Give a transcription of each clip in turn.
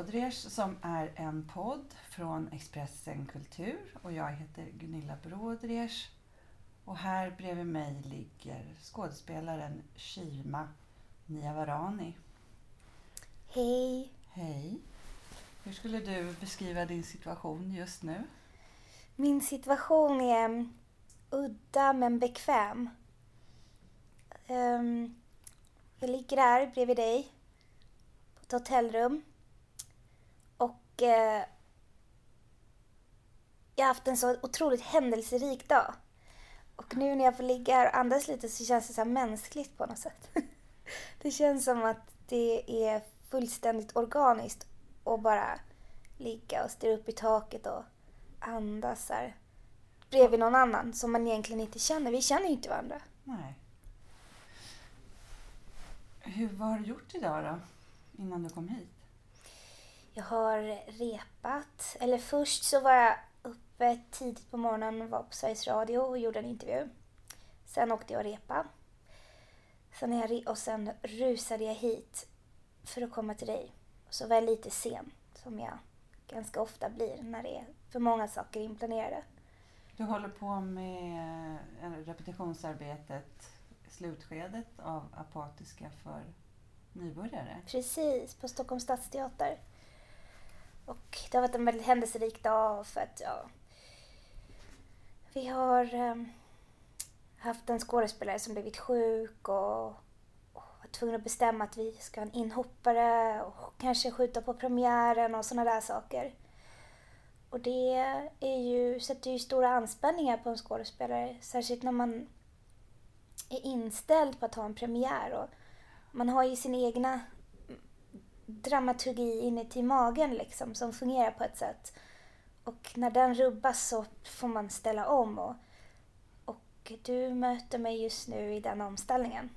Brådräsch som är en podd från Expressen Kultur och jag heter Gunilla Brådräsch. Och här bredvid mig ligger skådespelaren Shima Niavarani. Hej. Hej. Hur skulle du beskriva din situation just nu? Min situation är udda men bekväm. Um, jag ligger här bredvid dig på ett hotellrum. Och jag har haft en så otroligt händelserik dag. Och nu när jag får ligga här och andas lite så känns det så mänskligt på något sätt. det känns som att det är fullständigt organiskt att bara ligga och stirra upp i taket och andas här bredvid någon annan som man egentligen inte känner. Vi känner ju inte varandra. Nej. Hur, vad har du gjort idag då? Innan du kom hit? Jag har repat. Eller först så var jag uppe tidigt på morgonen och var på Sveriges Radio och gjorde en intervju. Sen åkte jag och repa. Sen jag, och sen rusade jag hit för att komma till dig. Och så var jag lite sen, som jag ganska ofta blir när det är för många saker inplanerade. Du håller på med repetitionsarbetet, slutskedet av Apatiska för nybörjare. Precis, på Stockholms stadsteater. Och det har varit en väldigt händelserik dag för att ja, vi har um, haft en skådespelare som blivit sjuk och, och var tvungen att bestämma att vi ska ha en inhoppare och kanske skjuta på premiären och sådana där saker. Och det är ju, sätter ju stora anspänningar på en skådespelare, särskilt när man är inställd på att ha en premiär. Och man har ju sin egna dramaturgi inuti magen liksom, som fungerar på ett sätt. Och när den rubbas så får man ställa om. Och, och du möter mig just nu i den omställningen.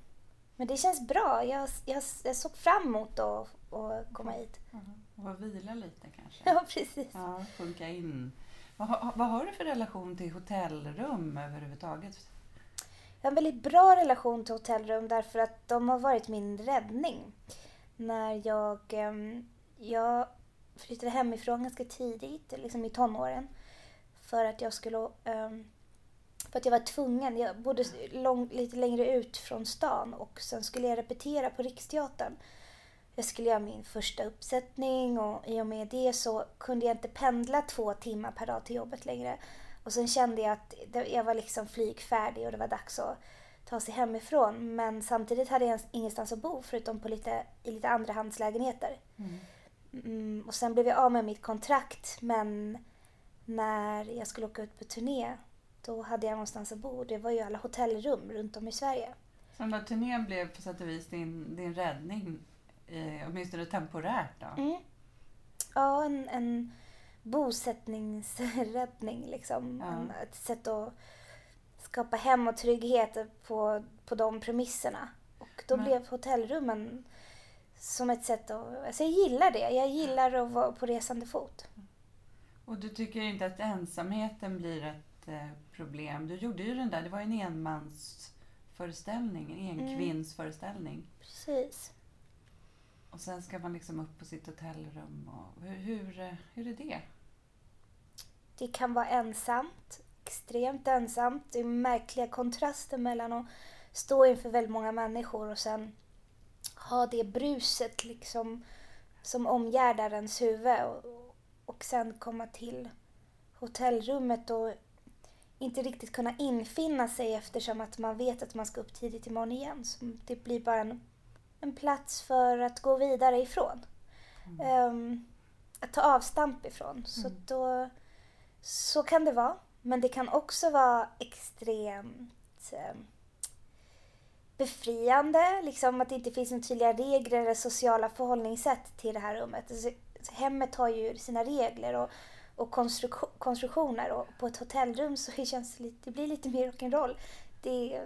Men det känns bra. Jag, jag, jag såg fram emot att, att komma hit. Mm. Och vila lite kanske? Ja, precis. Ja, funka in. Vad, vad har du för relation till hotellrum överhuvudtaget? Jag har en väldigt bra relation till hotellrum därför att de har varit min räddning. När jag, ehm, jag flyttade hemifrån ganska tidigt, liksom i tonåren. För att jag skulle ehm, för att jag var tvungen. Jag bodde lång, lite längre ut från stan och sen skulle jag repetera på Riksteatern jag skulle göra min första uppsättning och i och med det så kunde jag inte pendla två timmar per dag till jobbet längre. Och sen kände jag att jag var liksom flygfärdig och det var dags att ta sig hemifrån. Men samtidigt hade jag ingenstans att bo förutom på lite, i lite andrahandslägenheter. Mm. Mm, och sen blev jag av med mitt kontrakt men när jag skulle åka ut på turné då hade jag någonstans att bo. Det var ju alla hotellrum runt om i Sverige. Så den där turnén blev på sätt och vis din, din räddning eh, åtminstone temporärt då? Mm. Ja, en, en bosättningsräddning liksom. Ja. En, ett sätt att skapa hem och trygghet på, på de premisserna. Och då Men. blev hotellrummen som ett sätt att... Alltså jag gillar det. Jag gillar att vara på resande fot. Och du tycker inte att ensamheten blir ett eh, problem? Du gjorde ju den där, det var ju en enmansföreställning, en enkvinnsföreställning. Mm. Precis. Och sen ska man liksom upp på sitt hotellrum. Och hur, hur, hur är det? Det kan vara ensamt, extremt ensamt. Det är märkliga kontraster mellan att stå inför väldigt många människor och sen ha det bruset liksom som omgärdar ens huvud och, och sen komma till hotellrummet och inte riktigt kunna infinna sig eftersom att man vet att man ska upp tidigt imorgon igen. Så det blir bara en en plats för att gå vidare ifrån. Mm. Um, att ta avstamp ifrån. Mm. Så, då, så kan det vara. Men det kan också vara extremt um, befriande. Liksom att det inte finns några tydliga regler eller sociala förhållningssätt till det här rummet. Alltså, hemmet har ju sina regler och, och konstruktion, konstruktioner och på ett hotellrum så känns det, lite, det blir lite mer rock'n'roll. Det,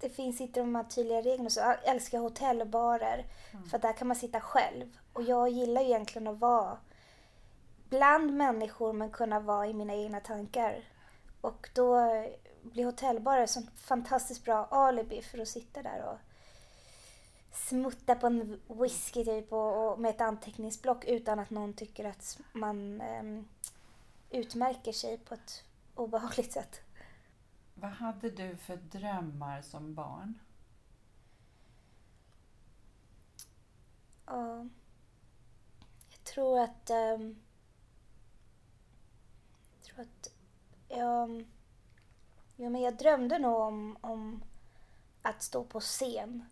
det finns inte de här tydliga reglerna. Så jag älskar hotell och barer. Mm. För där kan man sitta själv. Och jag gillar egentligen att vara bland människor men kunna vara i mina egna tankar. Och då bli hotellbar är ett sånt fantastiskt bra alibi för att sitta där och smutta på en whisky typ och, och med ett anteckningsblock utan att någon tycker att man um, utmärker sig på ett obehagligt sätt. Vad hade du för drömmar som barn? Ja, jag tror att... Um, tror att... Um, ja, men jag drömde nog om, om att stå på scen.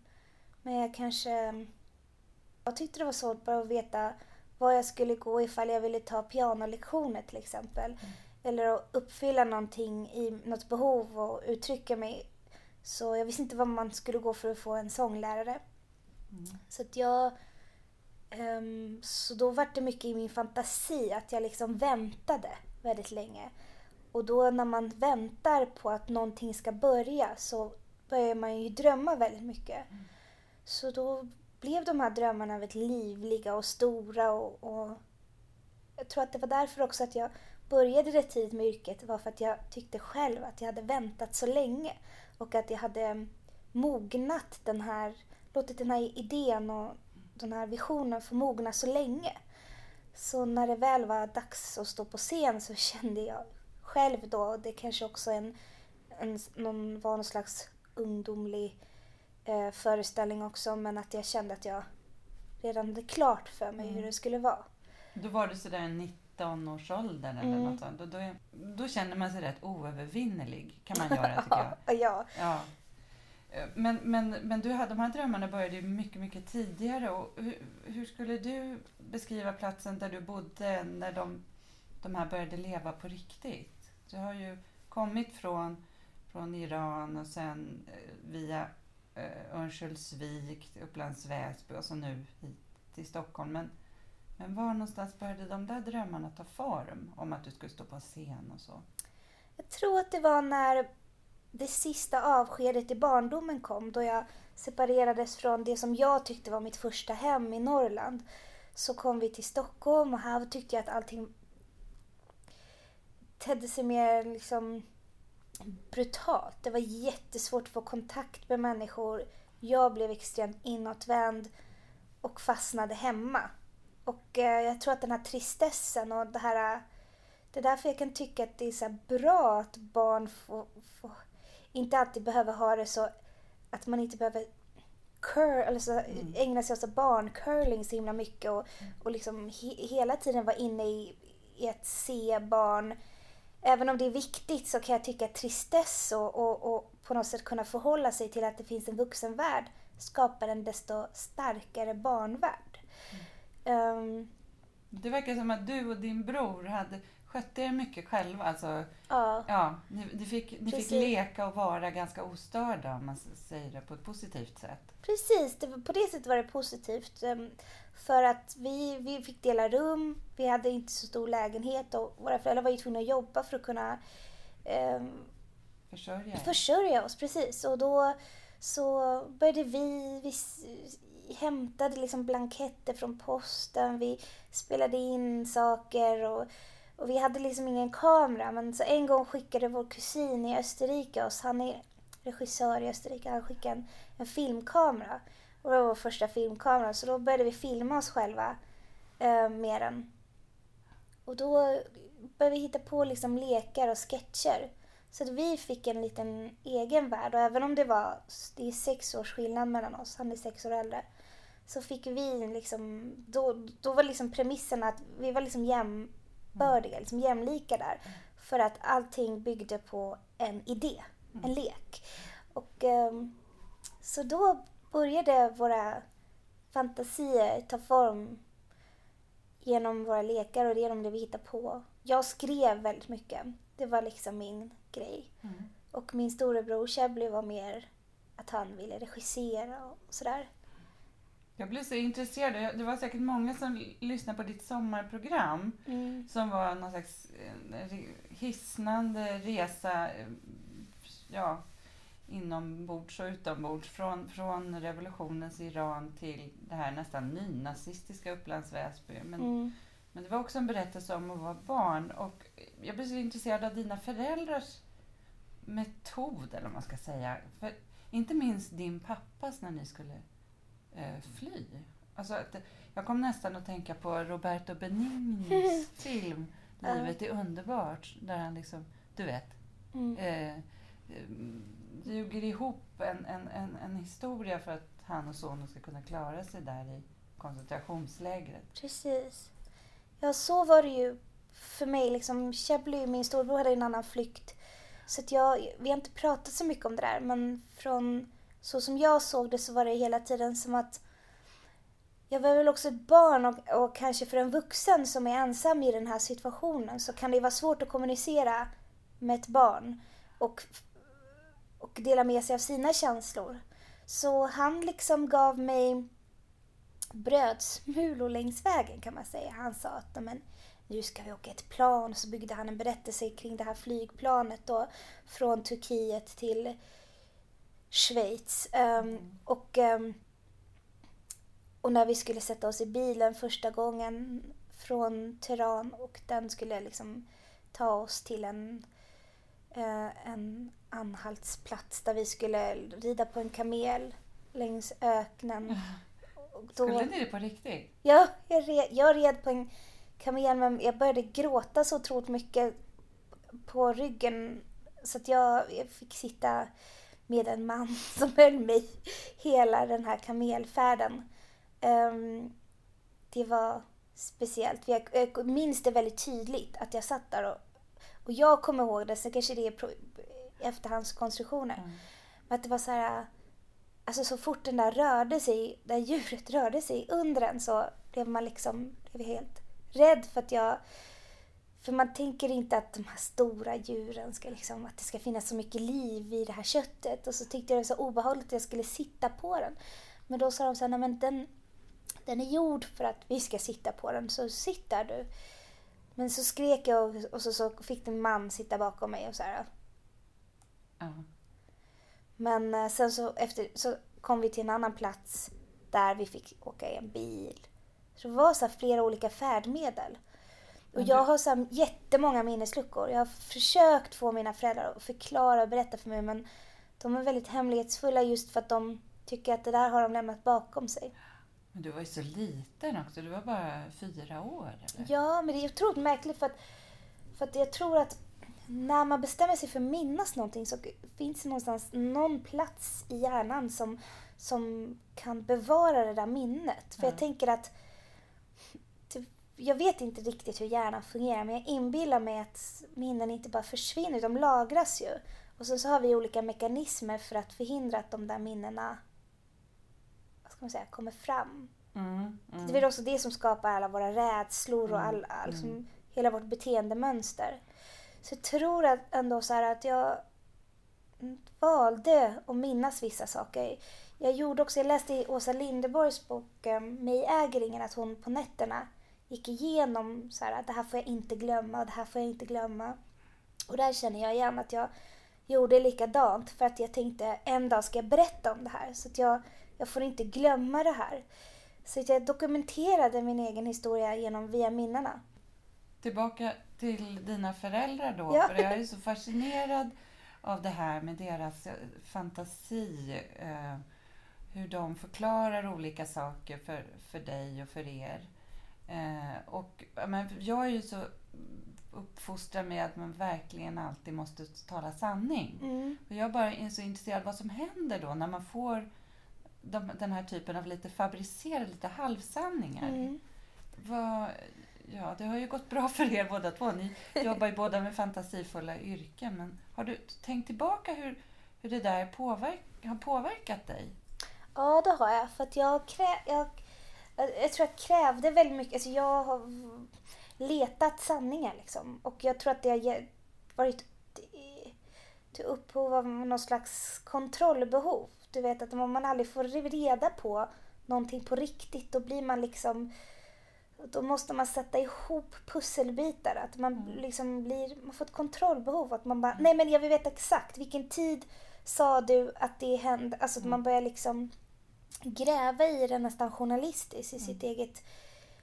Men jag kanske... Jag tyckte det var svårt bara att veta var jag skulle gå ifall jag ville ta pianolektioner till exempel. Mm. Eller att uppfylla någonting i något behov och uttrycka mig. Så jag visste inte vad man skulle gå för att få en sånglärare. Mm. Så att jag... Um, så då var det mycket i min fantasi att jag liksom väntade väldigt länge. Och då när man väntar på att någonting ska börja så börjar man ju drömma väldigt mycket. Mm. Så då blev de här drömmarna väldigt livliga och stora och, och, jag tror att det var därför också att jag började rätt tidigt med yrket var för att jag tyckte själv att jag hade väntat så länge och att jag hade mognat den här, låtit den här idén och den här visionen få mogna så länge. Så när det väl var dags att stå på scen så kände jag själv då, och det kanske också en, en, någon, var någon slags ungdomlig eh, föreställning också men att jag kände att jag redan hade klart för mig mm. hur det skulle vara. Då var du sådär 19-årsåldern eller mm. något sånt. Och då, då känner man sig rätt oövervinnerlig kan man göra tycker jag. ja. ja. Eh, men, men, men du de här drömmarna började ju mycket, mycket tidigare. Och hur, hur, skulle du beskriva platsen där du bodde när de, de här började leva på riktigt? Du har ju kommit från, från Iran och sen eh, via eh, Örnsköldsvik, Upplands Väsby och så nu hit till Stockholm. Men, men var någonstans började de där drömmarna ta form om att du skulle stå på scen och så? Jag tror att det var när det sista avskedet i barndomen kom då jag separerades från det som jag tyckte var mitt första hem i Norrland. Så kom vi till Stockholm och här tyckte jag att allting tedde sig mer liksom brutalt. Det var jättesvårt att få kontakt med människor. Jag blev extremt inåtvänd och fastnade hemma. Och eh, jag tror att den här tristessen och det här... Eh, det är därför jag kan tycka att det är så bra att barn får, får, inte alltid behöver ha det så att man inte behöver curl, eller så, mm. ägna sig åt barncurling så himla mycket och, och liksom he, hela tiden vara inne i, i att se barn även om det är viktigt så kan jag tycka att tristess och, och, och på något sätt kunna förhålla sig till att det finns en vuxenvärld skapar en desto starkare barnvärld. Mm. Um, det verkar som att du och din bror hade skötte er mycket själva. Alltså, ja. ja ni, ni, fick, ni fick leka och vara ganska ostörda om man säger det på ett positivt sätt. Precis, det, på det sättet var det positivt. Um, för att vi, vi fick dela rum, vi hade inte så stor lägenhet och våra föräldrar var ju tvungna att jobba för att kunna um, försörja. försörja oss. Precis. Och då så började vi, vi hämtade liksom blanketter från posten, vi spelade in saker och, och vi hade liksom ingen kamera. Men så en gång skickade vår kusin i Österrike oss, han är regissör i Österrike, han skickade en, en filmkamera. Och det var vår första filmkamera så då började vi filma oss själva eh, med den. Och då började vi hitta på liksom lekar och sketcher. Så att vi fick en liten egen värld och även om det var det är sex års skillnad mellan oss, han är sex år äldre, så fick vi liksom, då, då var liksom premissen att vi var liksom jämbördiga, liksom jämlika där. För att allting byggde på en idé, en mm. lek. Och um, så då började våra fantasier ta form genom våra lekar och genom det vi hittade på. Jag skrev väldigt mycket. Det var liksom min grej. Mm. Och min storebror Chebly var mer att han ville regissera och sådär. Jag blev så intresserad. Det var säkert många som lyssnade på ditt sommarprogram mm. som var någon slags eh, hisnande resa eh, ja, inombords och utombords. Från, från revolutionens Iran till det här nästan nynazistiska Upplands Väsby. Men, mm. men det var också en berättelse om att vara barn. Och jag blev så intresserad av dina föräldrars metod, eller vad man ska säga. För inte minst din pappas när ni skulle eh, fly. Alltså, att, jag kom nästan att tänka på Roberto Benignis film Livet är underbart, där han liksom, du vet, Mm. eh, ljuger ihop en, en, en, en historia för att han och sonen ska kunna klara sig där i koncentrationslägret. Precis. Ja, så var det ju för mig. Liksom, Chablis, min storbror, hade en annan flykt. Så att jag, vi har inte pratat så mycket om det där, men från så som jag såg det så var det hela tiden som att jag var väl också ett barn och, och kanske för en vuxen som är ensam i den här situationen så kan det vara svårt att kommunicera med ett barn och, och dela med sig av sina känslor. Så han liksom gav mig brödsmulor längs vägen kan man säga. Han sa att men, nu ska vi åka ett plan och så byggde han en berättelse kring det här flygplanet då från Turkiet till Schweiz. Um, och, um, och när vi skulle sätta oss i bilen första gången från Teheran och den skulle liksom ta oss till en, uh, en anhaltsplats där vi skulle rida på en kamel längs öknen. Och då- Skulle ni det på riktigt? Ja, jag red, jag red på en kamel men jag började gråta så otroligt mycket på ryggen så att jag, jag fick sitta med en man som höll mig hela den här kamelfärden. Ehm, det var speciellt. Jag, jag minns det väldigt tydligt att jag satt där och, och jag kommer ihåg det, så kanske det är pro, efterhandskonstruktioner. Mm. Men att det var så här, alltså så fort den där rörde sig, där djuret rörde sig under den så blev man liksom blev helt rädd för att jag, för man tänker inte att de här stora djuren ska liksom, att det ska finnas så mycket liv i det här köttet och så tyckte jag det var så obehagligt att jag skulle sitta på den. Men då sa de så här, nej men den, den är gjord för att vi ska sitta på den, så sitt där du. Men så skrek jag och, och så, så fick en man sitta bakom mig och så här, Ja. Men eh, sen så, efter, så kom vi till en annan plats där vi fick åka i en bil. Så det var så flera olika färdmedel. Och Men jag har så här jättemånga minnesluckor. Jag har försökt få mina föräldrar att förklara och berätta för mig men de är väldigt hemlighetsfulla just för att de tycker att det där har de lämnat bakom sig. Men du var ju så liten också, du var bara fyra år eller? Ja, men det är otroligt märkligt för att, för att jag tror att när man bestämmer sig för att minnas någonting så finns det någonstans någon plats i hjärnan som, som kan bevara det där minnet. För Ja. jag tänker att jag vet inte riktigt hur hjärnan fungerar men jag inbillar mig att minnen inte bara försvinner, de lagras ju. Och sen så har vi olika mekanismer för att förhindra att de där minnena vad ska man säga, kommer fram. Mm, Det mm. är väl också det som skapar alla våra rädslor och Mm, all, all, liksom, hela vårt beteendemönster. Så jag tror att ändå så att jag valde att minnas vissa saker. Jag gjorde också, jag läste i Åsa Linderborgs bok um, Mig äger ingen att hon på nätterna gick igenom så här att det här får jag inte glömma det här får jag inte glömma. Och där känner jag igen att jag gjorde likadant för att jag tänkte en dag ska jag berätta om det här så att jag, jag får inte glömma det här. Så att jag dokumenterade min egen historia genom via minnena. Tillbaka till dina föräldrar då, Ja. för jag är så fascinerad av det här med deras eh, fantasi. Eh, hur de förklarar olika saker för, för dig och för er. Eh, och, men jag är ju så uppfostrad med att man verkligen alltid måste tala sanning. Mm. Och jag bara är så intresserad av vad som händer då när man får de, den här typen av lite fabricerade, lite halvsanningar. Mm. Vad, ja, det har ju gått bra för er båda två. Ni jobbar ju båda med fantasifulla yrken. Men har du tänkt tillbaka hur, hur det där påverk, har påverkat dig? Ja, det har jag. För att jag, krä, jag, jag tror jag krävde väldigt mycket. Alltså jag har letat sanningar liksom. Och jag tror att det har varit till- upphov av någon slags kontrollbehov. Du vet att om man aldrig får reda på någonting på riktigt då blir man liksom då måste man sätta ihop pusselbitar. Att man Mm. liksom blir, man får ett kontrollbehov. Att man bara, nej men jag vill veta exakt vilken tid sa du att det hände. Alltså att Mm. man börjar liksom gräva i det nästan journalistiskt i sitt Mm. eget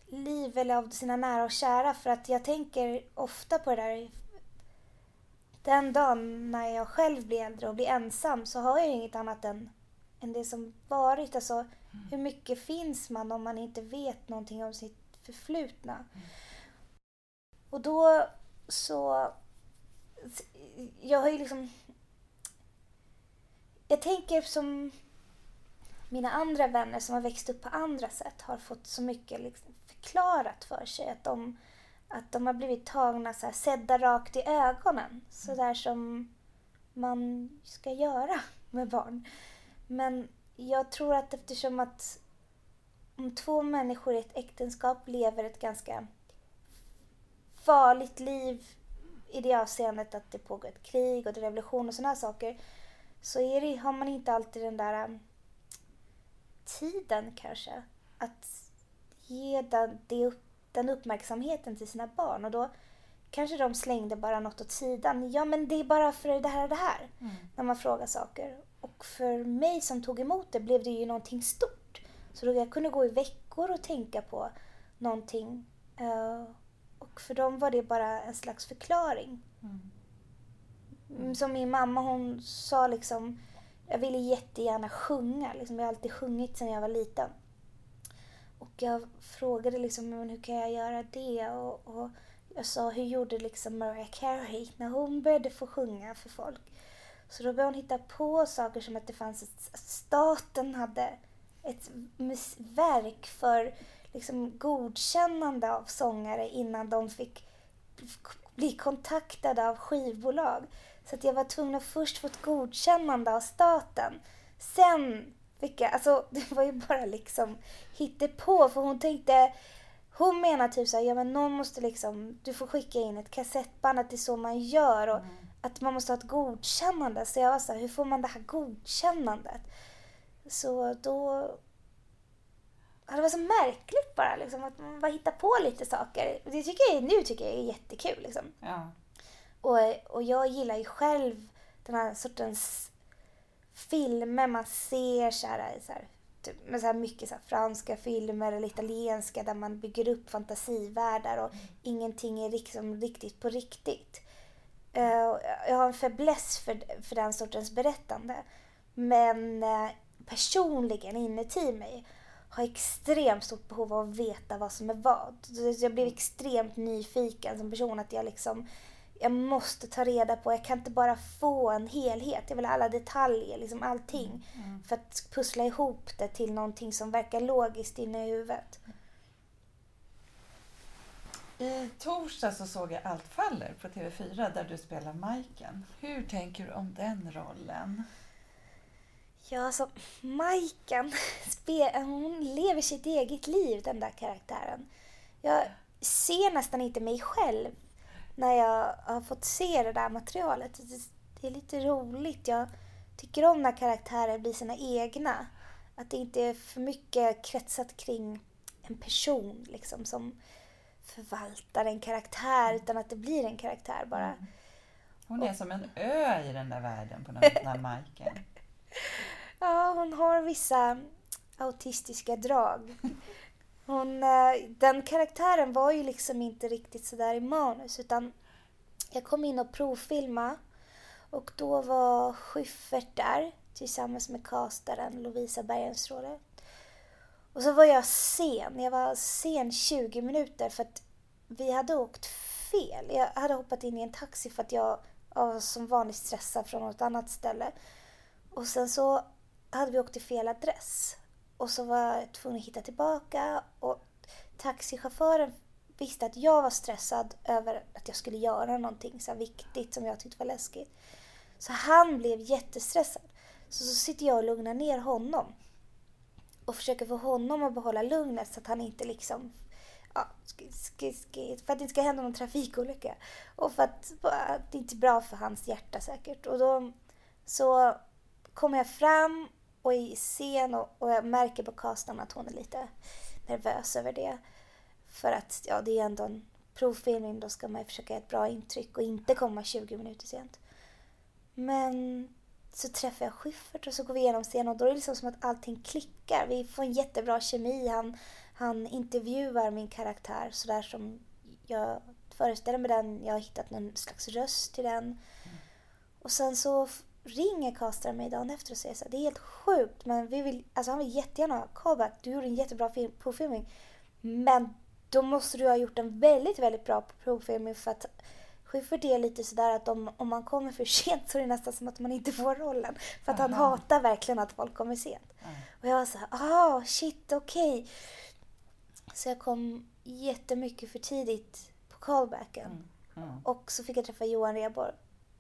liv eller av sina nära och kära. För att jag tänker ofta på det där den dagen när jag själv blir äldre och blir ensam så har jag inget annat än, än det som varit. Alltså, hur mycket finns man om man inte vet någonting om sitt förflutna? Och då så... Jag har ju liksom... Jag tänker som mina andra vänner som har växt upp på andra sätt har fått så mycket liksom förklarat för sig. Att de, att de har blivit tagna så här, sedda rakt i ögonen. Så där som man ska göra med barn. Men jag tror att eftersom att om två människor i ett äktenskap lever ett ganska farligt liv i det avseendet att det pågår ett krig och det revolution och sådana saker så är det, har man inte alltid den där tiden kanske att ge den, den uppmärksamheten till sina barn och då kanske de slängde bara något åt sidan. Ja men det är bara för det här och det här. Mm. När man frågar saker. Och för mig som tog emot det blev det ju någonting stort. Så då jag kunde gå i veckor och tänka på någonting. Uh, och för dem var det bara en slags förklaring. Mm. mm. Som min mamma hon sa liksom, jag ville jättegärna sjunga. Liksom, jag har alltid sjungit sedan jag var liten. Och jag frågade liksom, men hur kan jag göra det? Och, och jag sa, hur gjorde liksom Mariah Carey när hon började få sjunga för folk? Så då började hon hitta på saker som att det fanns ett, att staten hade ett verk för liksom godkännande av sångare innan de fick bli kontaktade av skivbolag. Så att jag var tvungen att först få ett godkännande av staten. Sen fick jag, alltså det var ju bara liksom på för hon tänkte hon menar typ såhär, ja men någon måste liksom, du får skicka in ett kassettband, att det är så man gör och mm. att man måste ha ett godkännande. Så jag var såhär, hur får man det här godkännandet? Så då Ja, det var så märkligt bara liksom, att man bara hittar på lite saker. Det tycker jag, nu tycker jag är jättekul. Liksom. Ja. Och, och jag gillar ju själv den här sortens filmer man ser så här, så här, typ, med så här mycket så här franska filmer eller italienska där man bygger upp fantasivärldar och mm. ingenting är liksom riktigt på riktigt. Uh, jag har en fäbless för, för den sortens berättande. Men uh, personligen inuti mig har extremt stort behov av att veta vad som är vad. Jag blev extremt nyfiken som person. att Jag liksom jag måste ta reda på, jag kan inte bara få en helhet. Jag vill ha alla detaljer, liksom allting. Mm. mm. För att pussla ihop det till någonting som verkar logiskt inne i huvudet. I torsdag så såg jag Allt faller på TV4 där du spelar Majken. Hur tänker du om den rollen? Ja, alltså Majken, hon lever sitt eget liv, den där karaktären. Jag ser nästan inte mig själv när jag har fått se det där materialet. Det är lite roligt. Jag tycker om när karaktärer blir sina egna. Att det inte är för mycket kretsat kring en person liksom som förvaltar en karaktär utan att det blir en karaktär bara. Mm. Hon är som en ö i den där världen på något sätt, Majken. Ja, hon har vissa autistiska drag. Hon, eh, den karaktären var ju liksom inte riktigt sådär i manus utan jag kom in och provfilma och då var Schyffert där tillsammans med castaren Lovisa Bergenstråle. Och så var jag sen. Jag var sen 20 minuter för att vi hade åkt fel. Jag hade hoppat in i en taxi för att jag var som vanligt stressad från något annat ställe. Och sen så hade vi åkt till fel adress. Och så var jag tvungen att hitta tillbaka och taxichauffören visste att jag var stressad över att jag skulle göra någonting så viktigt som jag tyckte var läskigt. Så han blev jättestressad. Så, så sitter jag och lugnar ner honom. Och försöker få honom att behålla lugnet så att han inte liksom ja, för att det inte ska hända någon trafikolycka. Och för att, att det inte är bra för hans hjärta säkert. Och då så kommer jag fram och i scen och, och jag märker på casten att hon är lite nervös över det. För att ja, det är ändå en provfilmning, då ska man försöka ge ett bra intryck och inte komma 20 minuter sent. Men så träffar jag Schyffert och så går vi igenom scenen och då är det liksom som att allting klickar. Vi får en jättebra kemi. Han, han intervjuar min karaktär sådär som jag föreställer mig den. Jag har hittat någon slags röst till den. Och sen så ringer castaren mig dagen efter och säger så här, det är helt sjukt men vi vill, alltså han vill jättegärna ha callback. Du gjorde en jättebra film, provfilmning. Men då måste du ha gjort en väldigt, väldigt bra provfilmning för att Schyffert är lite sådär att om, om man kommer för sent så är det nästan som att man inte får rollen. För att han Aha. hatar verkligen att folk kommer sent. Ja. Och jag var så här, ah shit okej. Så jag kom jättemycket för tidigt på callbacken. Mm. Mm. Och så fick jag träffa Johan Rheborg.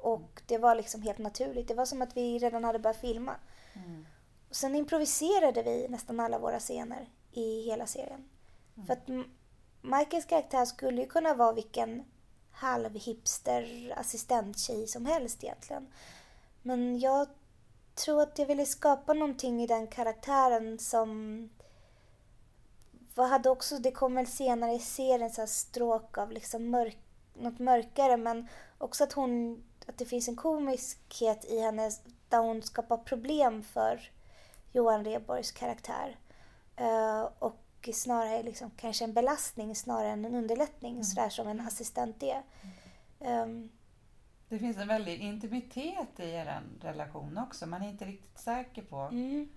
Och det var liksom helt naturligt. Det var som att vi redan hade börjat filma. Mm. Och sen improviserade vi nästan alla våra scener i hela serien. För att Michaels karaktär skulle ju kunna vara vilken halvhipster assistenttjej som helst egentligen. Men jag tror att jag ville skapa någonting i den karaktären som vad hade också, det kom väl senare i serien så här stråk av liksom mörk, något mörkare men också att hon, att det finns en komiskhet i henne där hon skapar problem för Johan Rheborgs karaktär. Eh, och snarare liksom kanske en belastning snarare än en underlättning sådär som en assistent är. Ehm, Det finns en väldig intimitet i er relation också. Man är inte riktigt säker på mm,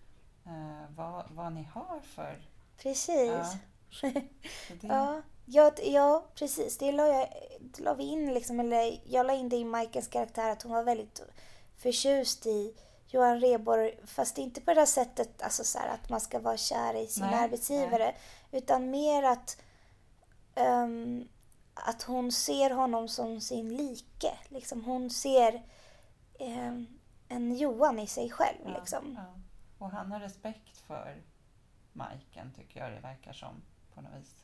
eh, vad, vad ni har för... precis. Ja. Det, Ja, ja, ja precis. Det la, jag, det la vi in liksom, eller jag la in det i Majkens karaktär att hon var väldigt förtjust i Johan Rheborg, fast inte på det där sättet alltså så här, att man ska vara kär i sin Nej, arbetsgivare, utan mer att ehm, att hon ser honom som sin like. Liksom, hon ser ehm, en Johan i sig själv. ja, Liksom. ja. Och han har respekt för Majken tycker jag det verkar som på något vis.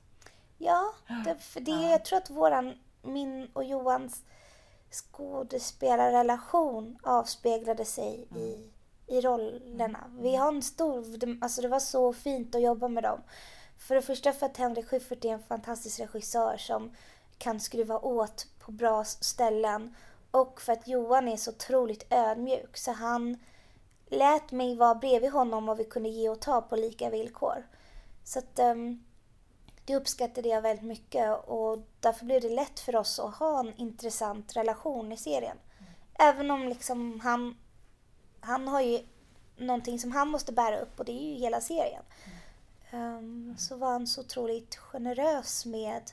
Ja, det, för det, Ja. jag tror att våran, min och Johans skådespelarrelation avspeglade sig i, i rollerna. Vi har en stor, alltså det var så fint att jobba med dem. För det första för att Henrik Schyffert är en fantastisk regissör som kan skruva åt på bra ställen. Och för att Johan är så otroligt ödmjuk så han lät mig vara bredvid honom och vi kunde ge och ta på lika villkor. Så att ehm, det uppskattade jag väldigt mycket och därför blev det lätt för oss att ha en intressant relation i serien. Även om liksom han, han har ju någonting som han måste bära upp och det är ju hela serien. Ehm, så var han så otroligt generös med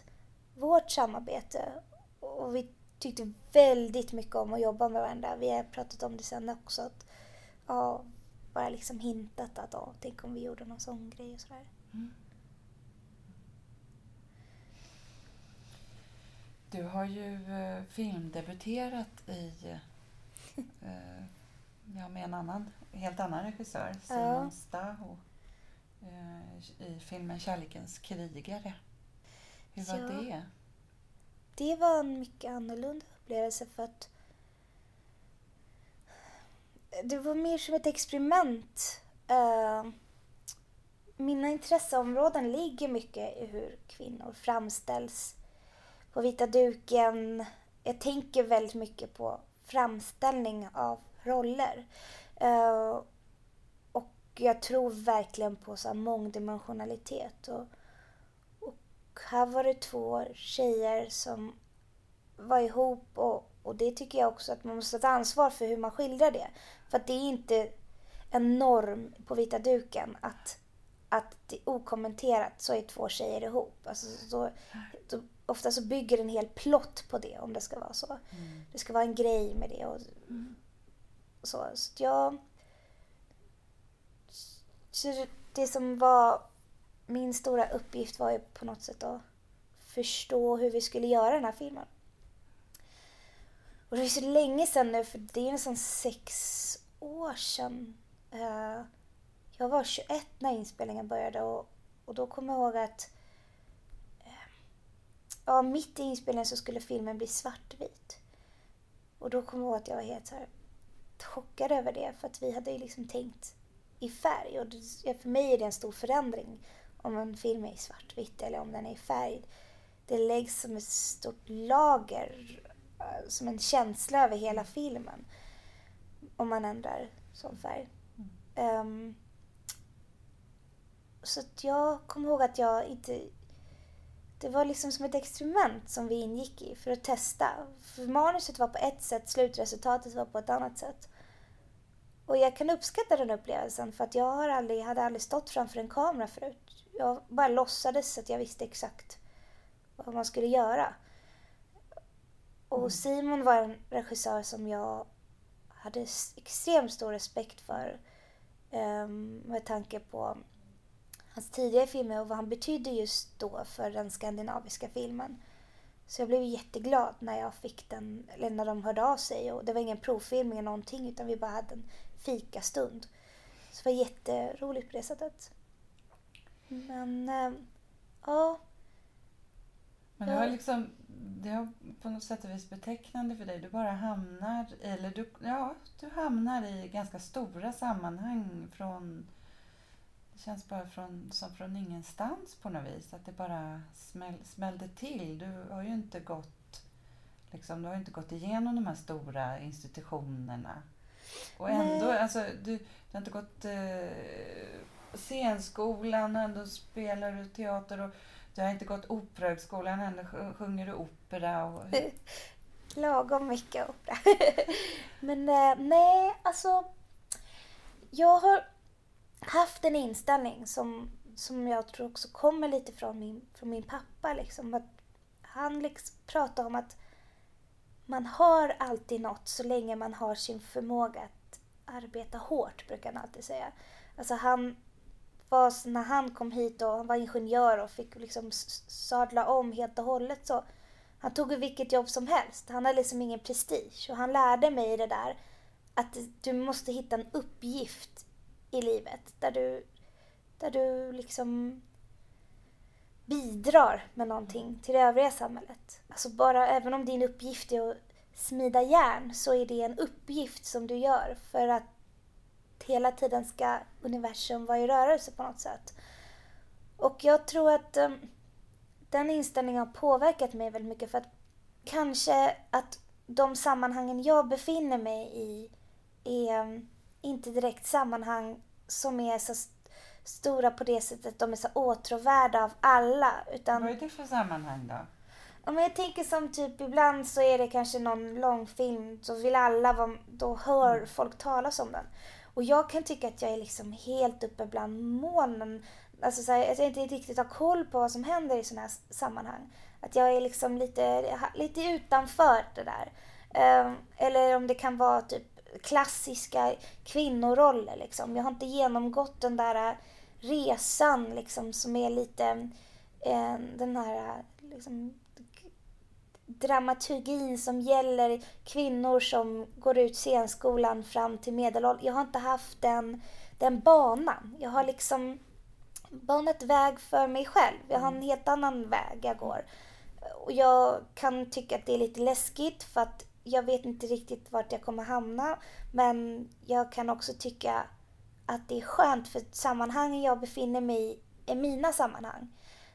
vårt samarbete och vi tyckte väldigt mycket om att jobba med varandra. Vi har pratat om det sen också. Att, ja, bara liksom hintat att ja, tänk om vi gjorde någon sån grej och sådär. Du har ju eh, filmdebuterat i eh, ja, med en annan, helt annan regissör, Simon Ja. Staho, eh, i filmen Kärlekens krigare. Hur var Ja. det? Det var en mycket annorlunda upplevelse för att det var mer som ett experiment. Mina intresseområden ligger mycket i hur kvinnor framställs på vita duken. Jag tänker väldigt mycket på framställning av roller. Uh, och jag tror verkligen på så här mångdimensionalitet. Och, och här var det två tjejer som var ihop och, och det tycker jag också att man måste ta ansvar för hur man skildrar det. För att det är inte en norm på vita duken att, att det är okommenterat så är två tjejer ihop. Alltså, så, så, ofta så bygger en hel plott på det om det ska vara så. Mm. Det ska vara en grej med det och, och så. Så att jag... Så det- som var min stora uppgift var ju på något sätt att förstå hur vi skulle göra den här filmen. Och det är så länge sedan nu, för det är nästan sex år sedan. Eh, Jag var 21 när inspelningen började och, och då kommer jag ihåg att ja, mitt i inspelningen så skulle filmen bli svartvit. Och då kommer jag ihåg att jag var helt så här chockad över det för att vi hade ju liksom tänkt i färg och för mig är det en stor förändring om en film är i svartvitt eller om den är i färg. Det läggs som ett stort lager, eh, som en känsla över hela filmen om man ändrar som färg. Ehm, så att jag kommer ihåg att jag inte... det var liksom som ett experiment som vi ingick i för att testa. För manuset var på ett sätt, slutresultatet var på ett annat sätt. Och jag kan uppskatta den upplevelsen för att jag har aldrig, hade aldrig stått framför en kamera förut. Jag bara låtsades att jag visste exakt vad man skulle göra. Och Mm. Simon var en regissör som jag hade extremt stor respekt för. ehm, med tanke på hans tidigare filmer och vad han betydde just då för den skandinaviska filmen. Så jag blev jätteglad när jag fick den, eller när de hörde av sig. Och det var ingen provfilmning eller någonting utan vi bara hade en fikastund. Så det var jätteroligt på det sättet. Men, ehm, ja. Men det har liksom, det har på något sätt och vis betecknande för dig. Du bara hamnar, eller du, ja, du hamnar i ganska stora sammanhang från, det känns bara från, som från ingenstans på något vis. Att det bara smäll, smällde till. Du har ju inte gått, liksom, du har inte gått igenom de här stora institutionerna. Och ändå, Nej. alltså, du, du har inte gått eh, scenskolan, ändå spelar du teater och du har inte gått Operahögskolan, ändå sj- sjunger du opera. Och, Lagom mycket opera. Men eh, nej, alltså. Jag har haft en inställning som, som jag tror också kommer lite från min, från min pappa. Liksom, att han liksom pratar om att man har alltid något så länge man har sin förmåga att arbeta hårt, brukar han alltid säga. Alltså han var, när han kom hit och han var ingenjör och fick liksom sadla om helt och hållet så han tog vilket jobb som helst. Han hade liksom ingen prestige. Och han lärde mig det där att du måste hitta en uppgift i livet där du, där du liksom bidrar med någonting till det övriga samhället. Alltså bara, även om din uppgift är att smida järn så är det en uppgift som du gör för att hela tiden ska universum vara i rörelse på något sätt. Och jag tror att um, den inställningen har påverkat mig väldigt mycket för att kanske att de sammanhangen jag befinner mig i är um, inte direkt sammanhang som är så st- stora på det sättet att de är så åtråvärda av alla. Utan, Vad är det för sammanhang då? Men jag tänker som typ ibland så är det kanske någon långfilm så vill alla vara, då hör folk talas om den. Och jag kan tycka att jag är liksom helt uppe bland molnen. Alltså så här, att jag inte riktigt har koll på vad som händer i sådana här sammanhang. Att jag är liksom lite, lite utanför det där. Ehm, eller om det kan vara typ klassiska kvinnoroller liksom. Jag har inte genomgått den där resan liksom som är lite eh, den här liksom, dramaturgin som gäller kvinnor som går ut scenskolan fram till medelåldern. Jag har inte haft den, den banan. Jag har liksom banat väg för mig själv. Jag har en helt annan väg jag går. Och jag kan tycka att det är lite läskigt för att jag vet inte riktigt vart jag kommer hamna. Men jag kan också tycka att det är skönt för sammanhangen jag befinner mig i är mina sammanhang.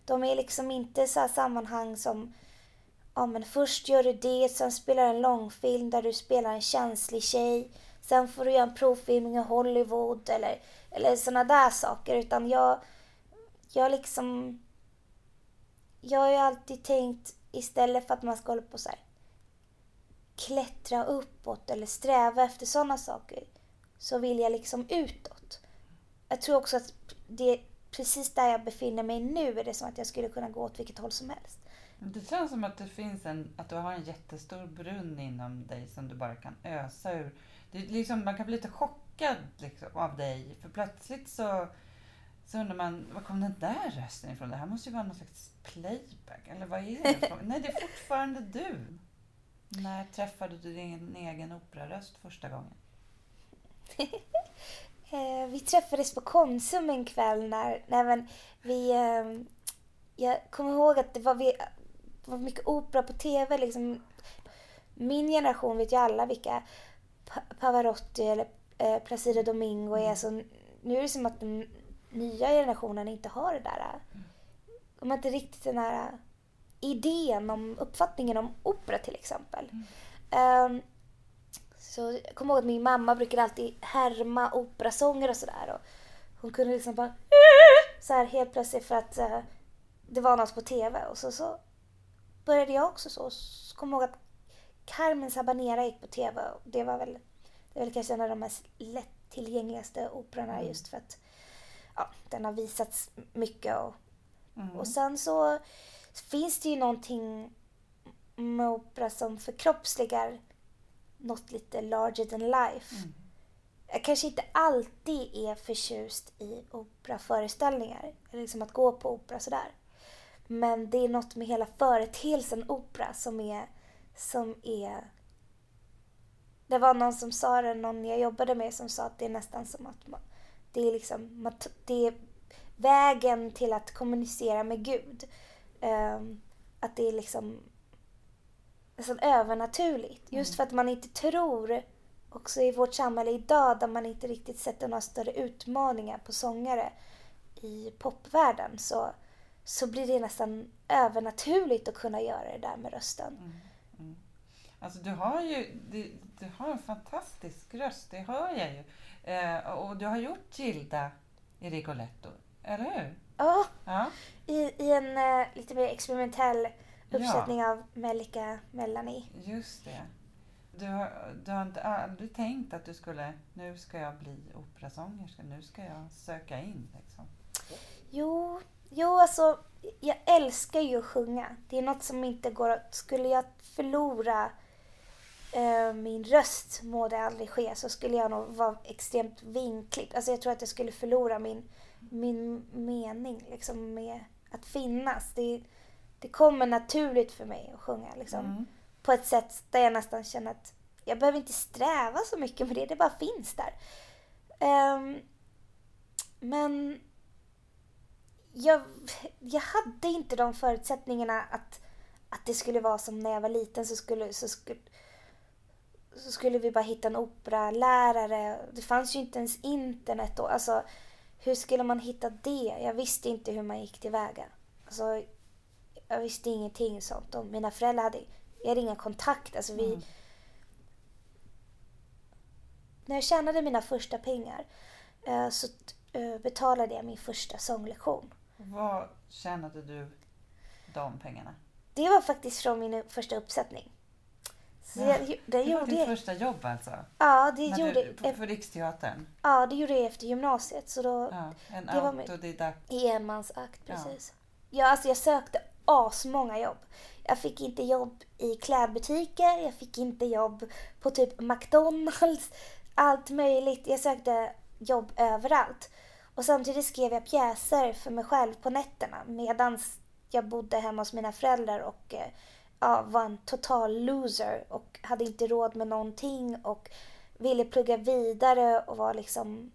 De är liksom inte så här sammanhang som ja men först gör du det, sen spelar du en långfilm där du spelar en känslig tjej. Sen får du göra en provfilmning i Hollywood eller, eller sådana där saker. Utan jag, jag liksom... Jag har ju alltid tänkt istället för att man ska hålla på så här klättra uppåt eller sträva efter sådana saker så vill jag liksom utåt. Jag tror också att det precis där jag befinner mig nu är det som att jag skulle kunna gå åt vilket håll som helst. Det känns som att det finns en, att du har en jättestor brunn inom dig som du bara kan ösa ur. Det är liksom, man kan bli lite chockad liksom, av dig för plötsligt så, så undrar man, var kom den där rösten ifrån? Det här måste ju vara någon slags playback eller vad är det? Nej, det är fortfarande du. När träffade du din egen operaröst första gången? Eh, vi träffades på Konsum en kväll när, men vi... Eh, jag kommer ihåg att det var, vi, det var mycket opera på tv. Liksom. Min generation vet ju alla vilka Pa- Pavarotti eller eh, Placido Domingo är. Så nu är det som att den nya generationen inte har det där. De har inte riktigt den här idén om uppfattningen om opera till exempel. Ehm, så jag kommer ihåg att min mamma brukade alltid härma operasånger och sådär. Och Hon kunde liksom bara så här helt plötsligt för att eh, det var något på TV och så, så började jag också så. så kom jag ihåg att Carmen Sabanera gick på TV och det var väl, det är väl kanske en av de mest lättillgängligaste operorna Mm. just för att ja, den har visats mycket och Mm. och sen så finns det ju någonting med opera som förkroppsligar något lite larger than life. Mm. Jag kanske inte alltid är förtjust i operaföreställningar, eller liksom att gå på opera sådär. Men det är något med hela företeelsen opera som är, som är... Det var någon som sa det, någon jag jobbade med som sa att det är nästan som att man, det är liksom, det är vägen till att kommunicera med Gud. Ehm, att det är liksom nästan övernaturligt. Just Mm. för att man inte tror, också i vårt samhälle idag där man inte riktigt sätter några större utmaningar på sångare i popvärlden så, så blir det nästan övernaturligt att kunna göra det där med rösten. Mm. Mm. Alltså du har ju du, du har en fantastisk röst, det hör jag ju. Eh, och du har gjort Gilda i Rigoletto, eller hur? Ja, Ja. i, i en eh, lite mer experimentell Ja. uppsättning av Melika Melanie. Just det. Du har, du har inte aldrig tänkt att du skulle, nu ska jag bli operasångerska, nu ska jag söka in liksom. Jo, jo alltså jag älskar ju att sjunga. Det är något som inte går att... Skulle jag förlora eh, min röst, må det aldrig ske, så skulle jag nog vara extremt vinklippt. Alltså jag tror att jag skulle förlora min, min mening liksom med att finnas. Det, det kommer naturligt för mig att sjunga liksom. Mm. På ett sätt där jag nästan känner att jag behöver inte sträva så mycket med det, det bara finns där. Ehm, men jag, jag hade inte de förutsättningarna att, att det skulle vara som när jag var liten så skulle, så skulle, så skulle vi bara hitta en operalärare. Det fanns ju inte ens internet då. Alltså, hur skulle man hitta det? Jag visste inte hur man gick tillväga. Alltså, jag visste ingenting sånt. Och mina föräldrar hade, jag hade inga kontakter. Alltså, vi, Mm. När jag tjänade mina första pengar eh, så eh, betalade jag min första sånglektion. Vad tjänade du de pengarna? Det var faktiskt från min första uppsättning. Så Ja, jag, det Det var ditt första jobb alltså? ja, det När gjorde, du, på, Riksteatern? ja, det gjorde jag efter gymnasiet. Så då, Ja, en Det autodidakt. I enmansakt, Ja. precis. Ja. alltså jag sökte asmånga jobb. Jag fick inte jobb i klädbutiker, jag fick inte jobb på typ McDonalds, allt möjligt. Jag sökte jobb överallt. Och samtidigt skrev jag pjäser för mig själv på nätterna medan jag bodde hemma hos mina föräldrar och eh, ja, var en total loser och hade inte råd med någonting och ville plugga vidare och var liksom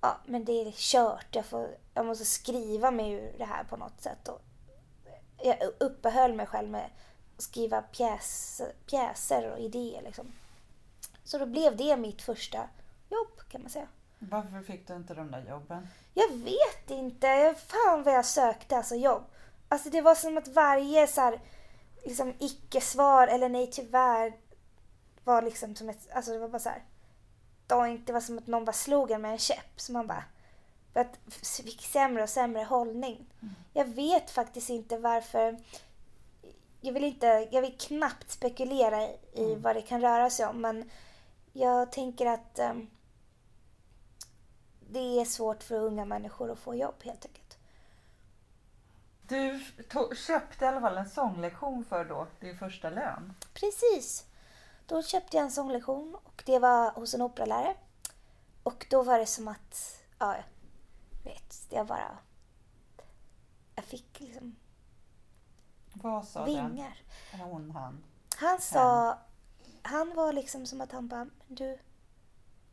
ja, men det är kört. Jag, får, jag måste skriva mig ur det här på något sätt. Och jag uppehöll mig själv med att skriva pjäs, pjäser och idéer. Liksom. Så då blev det mitt första jobb kan man säga. Varför fick du inte de där jobben? Jag vet inte. Jag- Fan vad jag sökte alltså jobb. Alltså det var som att varje så här, liksom icke-svar eller nej tyvärr var liksom som ett, alltså det var bara så här. Det var som att någon bara slog en med en käpp. Så man bara att fick sämre och sämre hållning. Mm. Jag vet faktiskt inte varför. Jag vill inte, jag vill knappt spekulera i Mm. vad det kan röra sig om men jag tänker att ehm, det är svårt för unga människor att få jobb helt enkelt. Du köpte i alla fall en sånglektion för då din första lön. Precis. Då köpte jag en sånglektion och det var hos en operalärare. Och då var det som att, ja, vet, jag bara... Jag fick liksom Vad sa den? vingar. Eller hon, han? Han sa, han var liksom som att han bara, du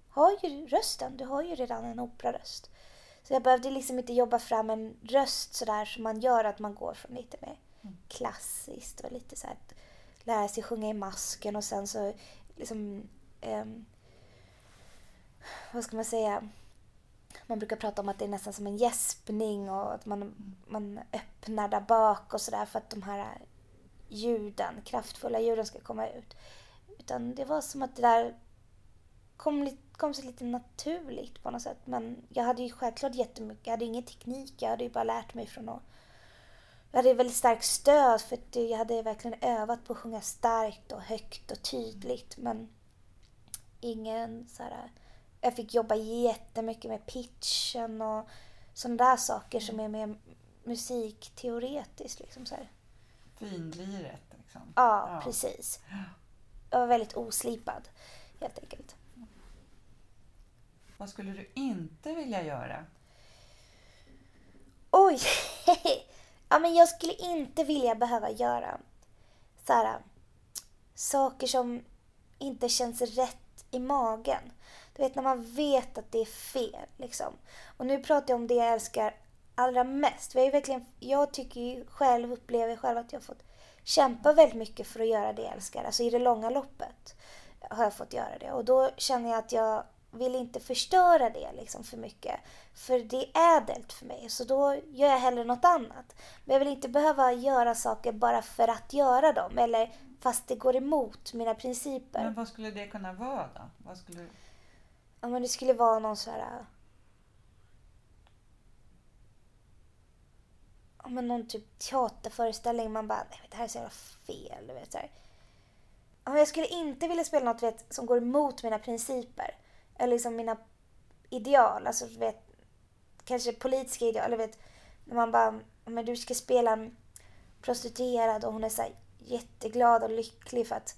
har ju rösten, du har ju redan en operaröst. Så jag behövde liksom inte jobba fram en röst sådär som man gör att man går från lite mer Mm. klassiskt och lite så här lära sig sjunga i masken och sen så liksom ehm, vad ska man säga man brukar prata om att det är nästan som en gäspning och att man, man öppnar där bak och sådär för att de här ljuden, kraftfulla ljuden ska komma ut. Utan det var som att det där kom, kom sig lite naturligt på något sätt. Men jag hade ju självklart jättemycket, jag hade ingen teknik, jag hade ju bara lärt mig från att jag hade väldigt starkt stöd för att jag hade verkligen övat på att sjunga starkt och högt och tydligt men ingen så här, Jag fick jobba jättemycket med pitchen och sådana där saker som är mer musikteoretiskt. Liksom så här. Finliret liksom. Ja, Ja. precis. Jag var väldigt oslipad helt enkelt. Vad skulle du inte vilja göra? Oj! ja, men jag skulle inte vilja behöva göra så här, äh, saker som inte känns rätt i magen. Du vet när man vet att det är fel. Liksom. Och nu pratar jag om det jag älskar allra mest. Jag, är verkligen, jag tycker ju själv, upplever själv att jag har fått kämpa väldigt mycket för att göra det jag älskar. Alltså i det långa loppet har jag fått göra det. Och då känner jag att jag vill inte förstöra det liksom för mycket. För det är ädelt för mig. Så då gör jag hellre något annat. Men jag vill inte behöva göra saker bara för att göra dem. Eller fast det går emot mina principer. Men vad skulle det kunna vara då? Vad skulle... Ja, men det skulle vara någon så här... Ja, men någon typ teaterföreställning. Man bara, nej det här är så jävla fel. Du vet, så här. Ja, jag skulle inte vilja spela något vet, som går emot mina principer. Eller liksom mina ideal. Alltså, vet, kanske politiska ideal. Eller vet, när man bara, men du ska spela en prostituerad och hon är så här jätteglad och lycklig för att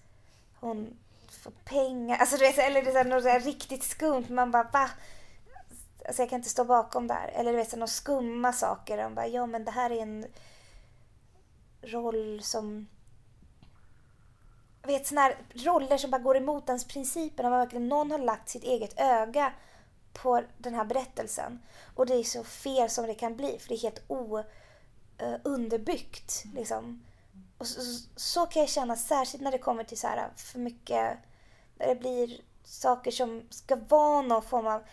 hon får pengar. Alltså du vet, eller det är något så här riktigt skumt. Man bara va? Alltså jag kan inte stå bakom där. Eller du vet, så några skumma saker. De bara, ja men det här är en roll som... Vet såna här roller som bara går emot ens principer. När man verkligen, någon har lagt sitt eget öga på den här berättelsen. Och det är så fel som det kan bli. För det är helt ounderbyggt. Eh, uh. Liksom. Och så, så, så kan jag känna särskilt när det kommer till så här för mycket... När det blir saker som ska vara någon form av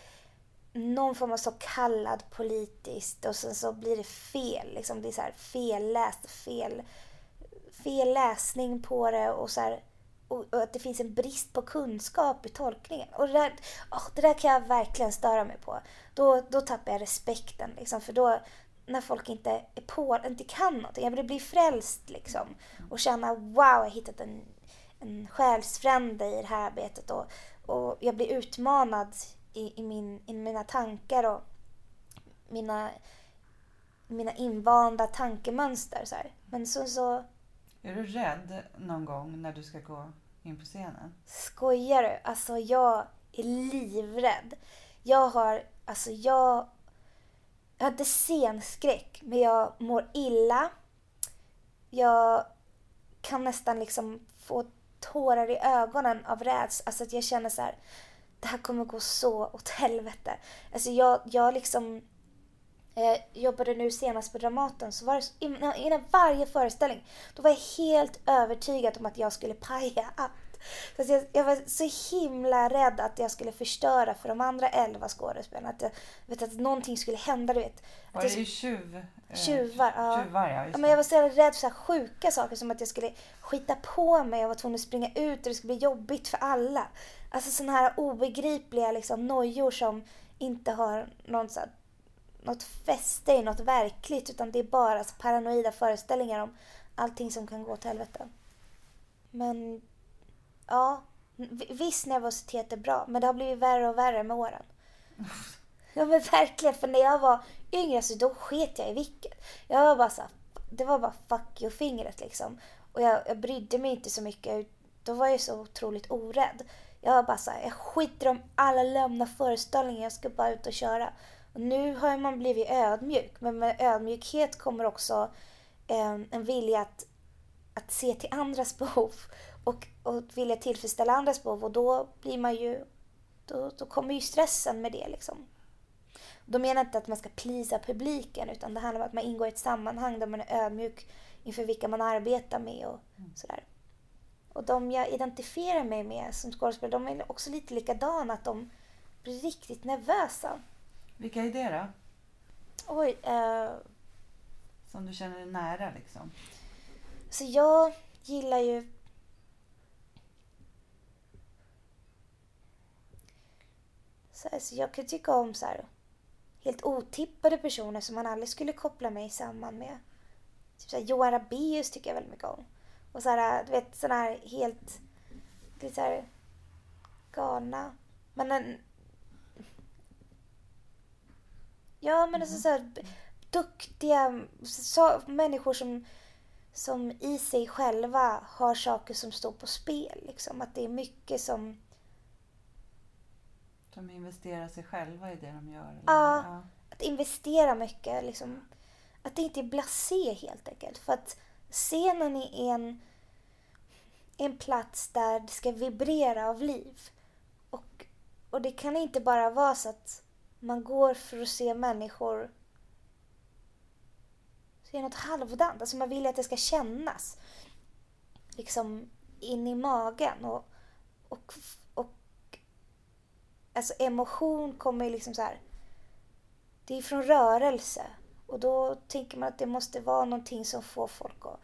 någon form av så kallad politiskt och sen så blir det fel. Liksom. Det är så här felläst, fel, fel läsning på det och, så här, och, och att det finns en brist på kunskap i tolkningen. Och det där, oh, det där kan jag verkligen störa mig på. Då, då tappar jag respekten. Liksom, för då, när folk inte är på, inte kan någonting. Jag vill bli frälst liksom. Och känna wow, jag har hittat en, en själsfrände i det här arbetet. Och, och jag blir utmanad i, i, min, i mina tankar och mina, mina invanda tankemönster. Så här. Men så, så är du rädd någon gång när du ska gå in på scenen? skojar du? Alltså jag är livrädd. Jag har, alltså jag, jag har inte scenskräck, men jag mår illa. Jag kan nästan liksom få tårar i ögonen av rädsla. Alltså att jag känner så här, det här kommer gå så åt helvete. Alltså jag, jag liksom eh, jobbade nu senast på Dramaten så var det innan, innan varje föreställning då var jag helt övertygad om att jag skulle paja allt. Så jag, jag var så himla rädd att jag skulle förstöra för de andra elva skådespelarna. Att, jag, vet, att någonting skulle hända. Du vet. Var det jag, ju tjuv... eh, Tjuvar, ja. Tjuvar, ja. Ja, men jag var så rädd för så sjuka saker som att jag skulle skita på mig. Jag var tvungen att springa ut och det skulle bli jobbigt för alla. Alltså sådana här obegripliga liksom, nojor som inte har någon, så här, något fäste i något verkligt utan det är bara paranoida föreställningar om allting som kan gå åt helvete. Men ja, viss nervositet är bra men det har blivit värre och värre med åren. Ja men verkligen, för när jag var yngre så då sket jag i vilket. Jag var bara så här, det var bara fuck you-fingret liksom. Och jag, jag brydde mig inte så mycket. Då var jag så otroligt orädd. Jag var bara så här, jag skiter om alla lämna föreställningar, jag ska bara ut och köra. Nu har man blivit ödmjuk, men med ödmjukhet kommer också en, en vilja att, att se till andras behov och, och vilja tillfredsställa andras behov. Och då blir man ju, då, då kommer ju stressen med det liksom. Då menar inte att man ska plisa publiken utan det handlar om att man ingår i ett sammanhang där man är ödmjuk inför vilka man arbetar med och sådär. Och de jag identifierar mig med som skådespelare, de är också lite likadana, att de blir riktigt nervösa. Vilka är det då? Oj, eh, Som du känner dig nära liksom? så jag gillar ju så, här, så jag kan tycka om så här, helt otippade personer som man aldrig skulle koppla mig samman med. typ så här, Johan Rabaeus tycker jag väldigt mycket om. Och så här, du vet sådana här helt, lite så här galna. Men en... Ja men alltså så här, duktiga så, människor som, som i sig själva har saker som står på spel. Liksom. Att det är mycket som... De investerar sig själva i det de gör? Eller? Ja. ja. Att investera mycket. Liksom. Att det inte är blasé helt enkelt. För att scenen är en, en plats där det ska vibrera av liv. Och, och det kan inte bara vara så att man går för att se människor se något halvdant. Alltså man vill att det ska kännas liksom in i magen. Och, och, och alltså emotion kommer ju liksom så här. Det är från rörelse. Och då tänker man att det måste vara någonting som får folk att,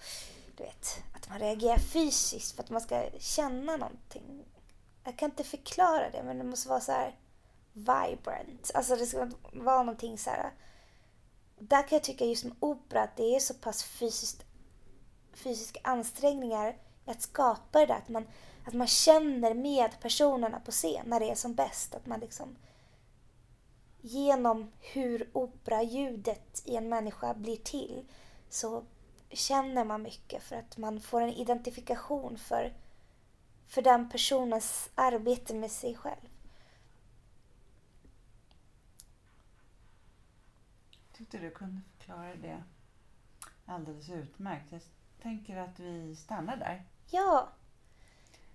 du vet, att man reagerar fysiskt för att man ska känna någonting. Jag kan inte förklara det men det måste vara så här vibrant. Alltså det ska vara någonting så här. Där kan jag tycka just med opera att det är så pass fysiskt, fysiska ansträngningar att skapa det där. Att man, att man känner med personerna på scen när det är som bäst. Att man liksom genom hur operaljudet i en människa blir till så känner man mycket för att man får en identifikation för, för den personens arbete med sig själv. Tyckte du kunde förklara det alldeles utmärkt. Jag tänker att vi stannar där. Ja,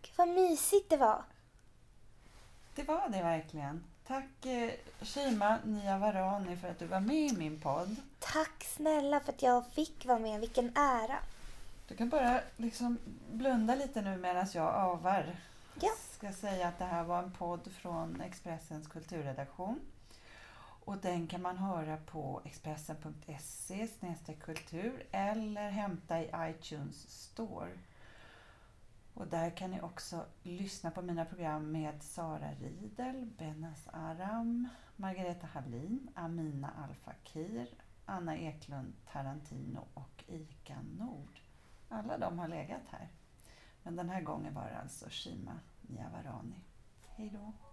Gud, vad mysigt det var. Det var det verkligen. Tack eh, Shima Niavarani för att du var med i min podd. Tack snälla för att jag fick vara med. Vilken ära. Du kan bara liksom blunda lite nu medan jag avar. Ja. ska säga att det här var en podd från Expressens kulturredaktion. Och den kan man höra på expressen.se kultur eller hämta i iTunes Store. Och där kan ni också lyssna på mina program med Sara Riedel, Benas Aram, Margareta Hallin, Amina Al-Fakir, Anna Eklund Tarantino och Ika Nord. Alla de har legat här. Men den här gången var det alltså Shima Niavarani. Hej då!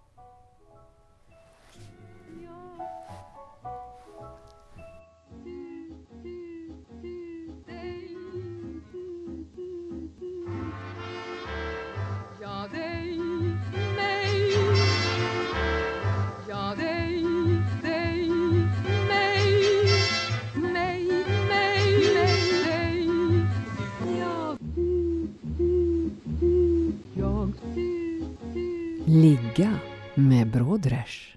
Ligga med Brodrej.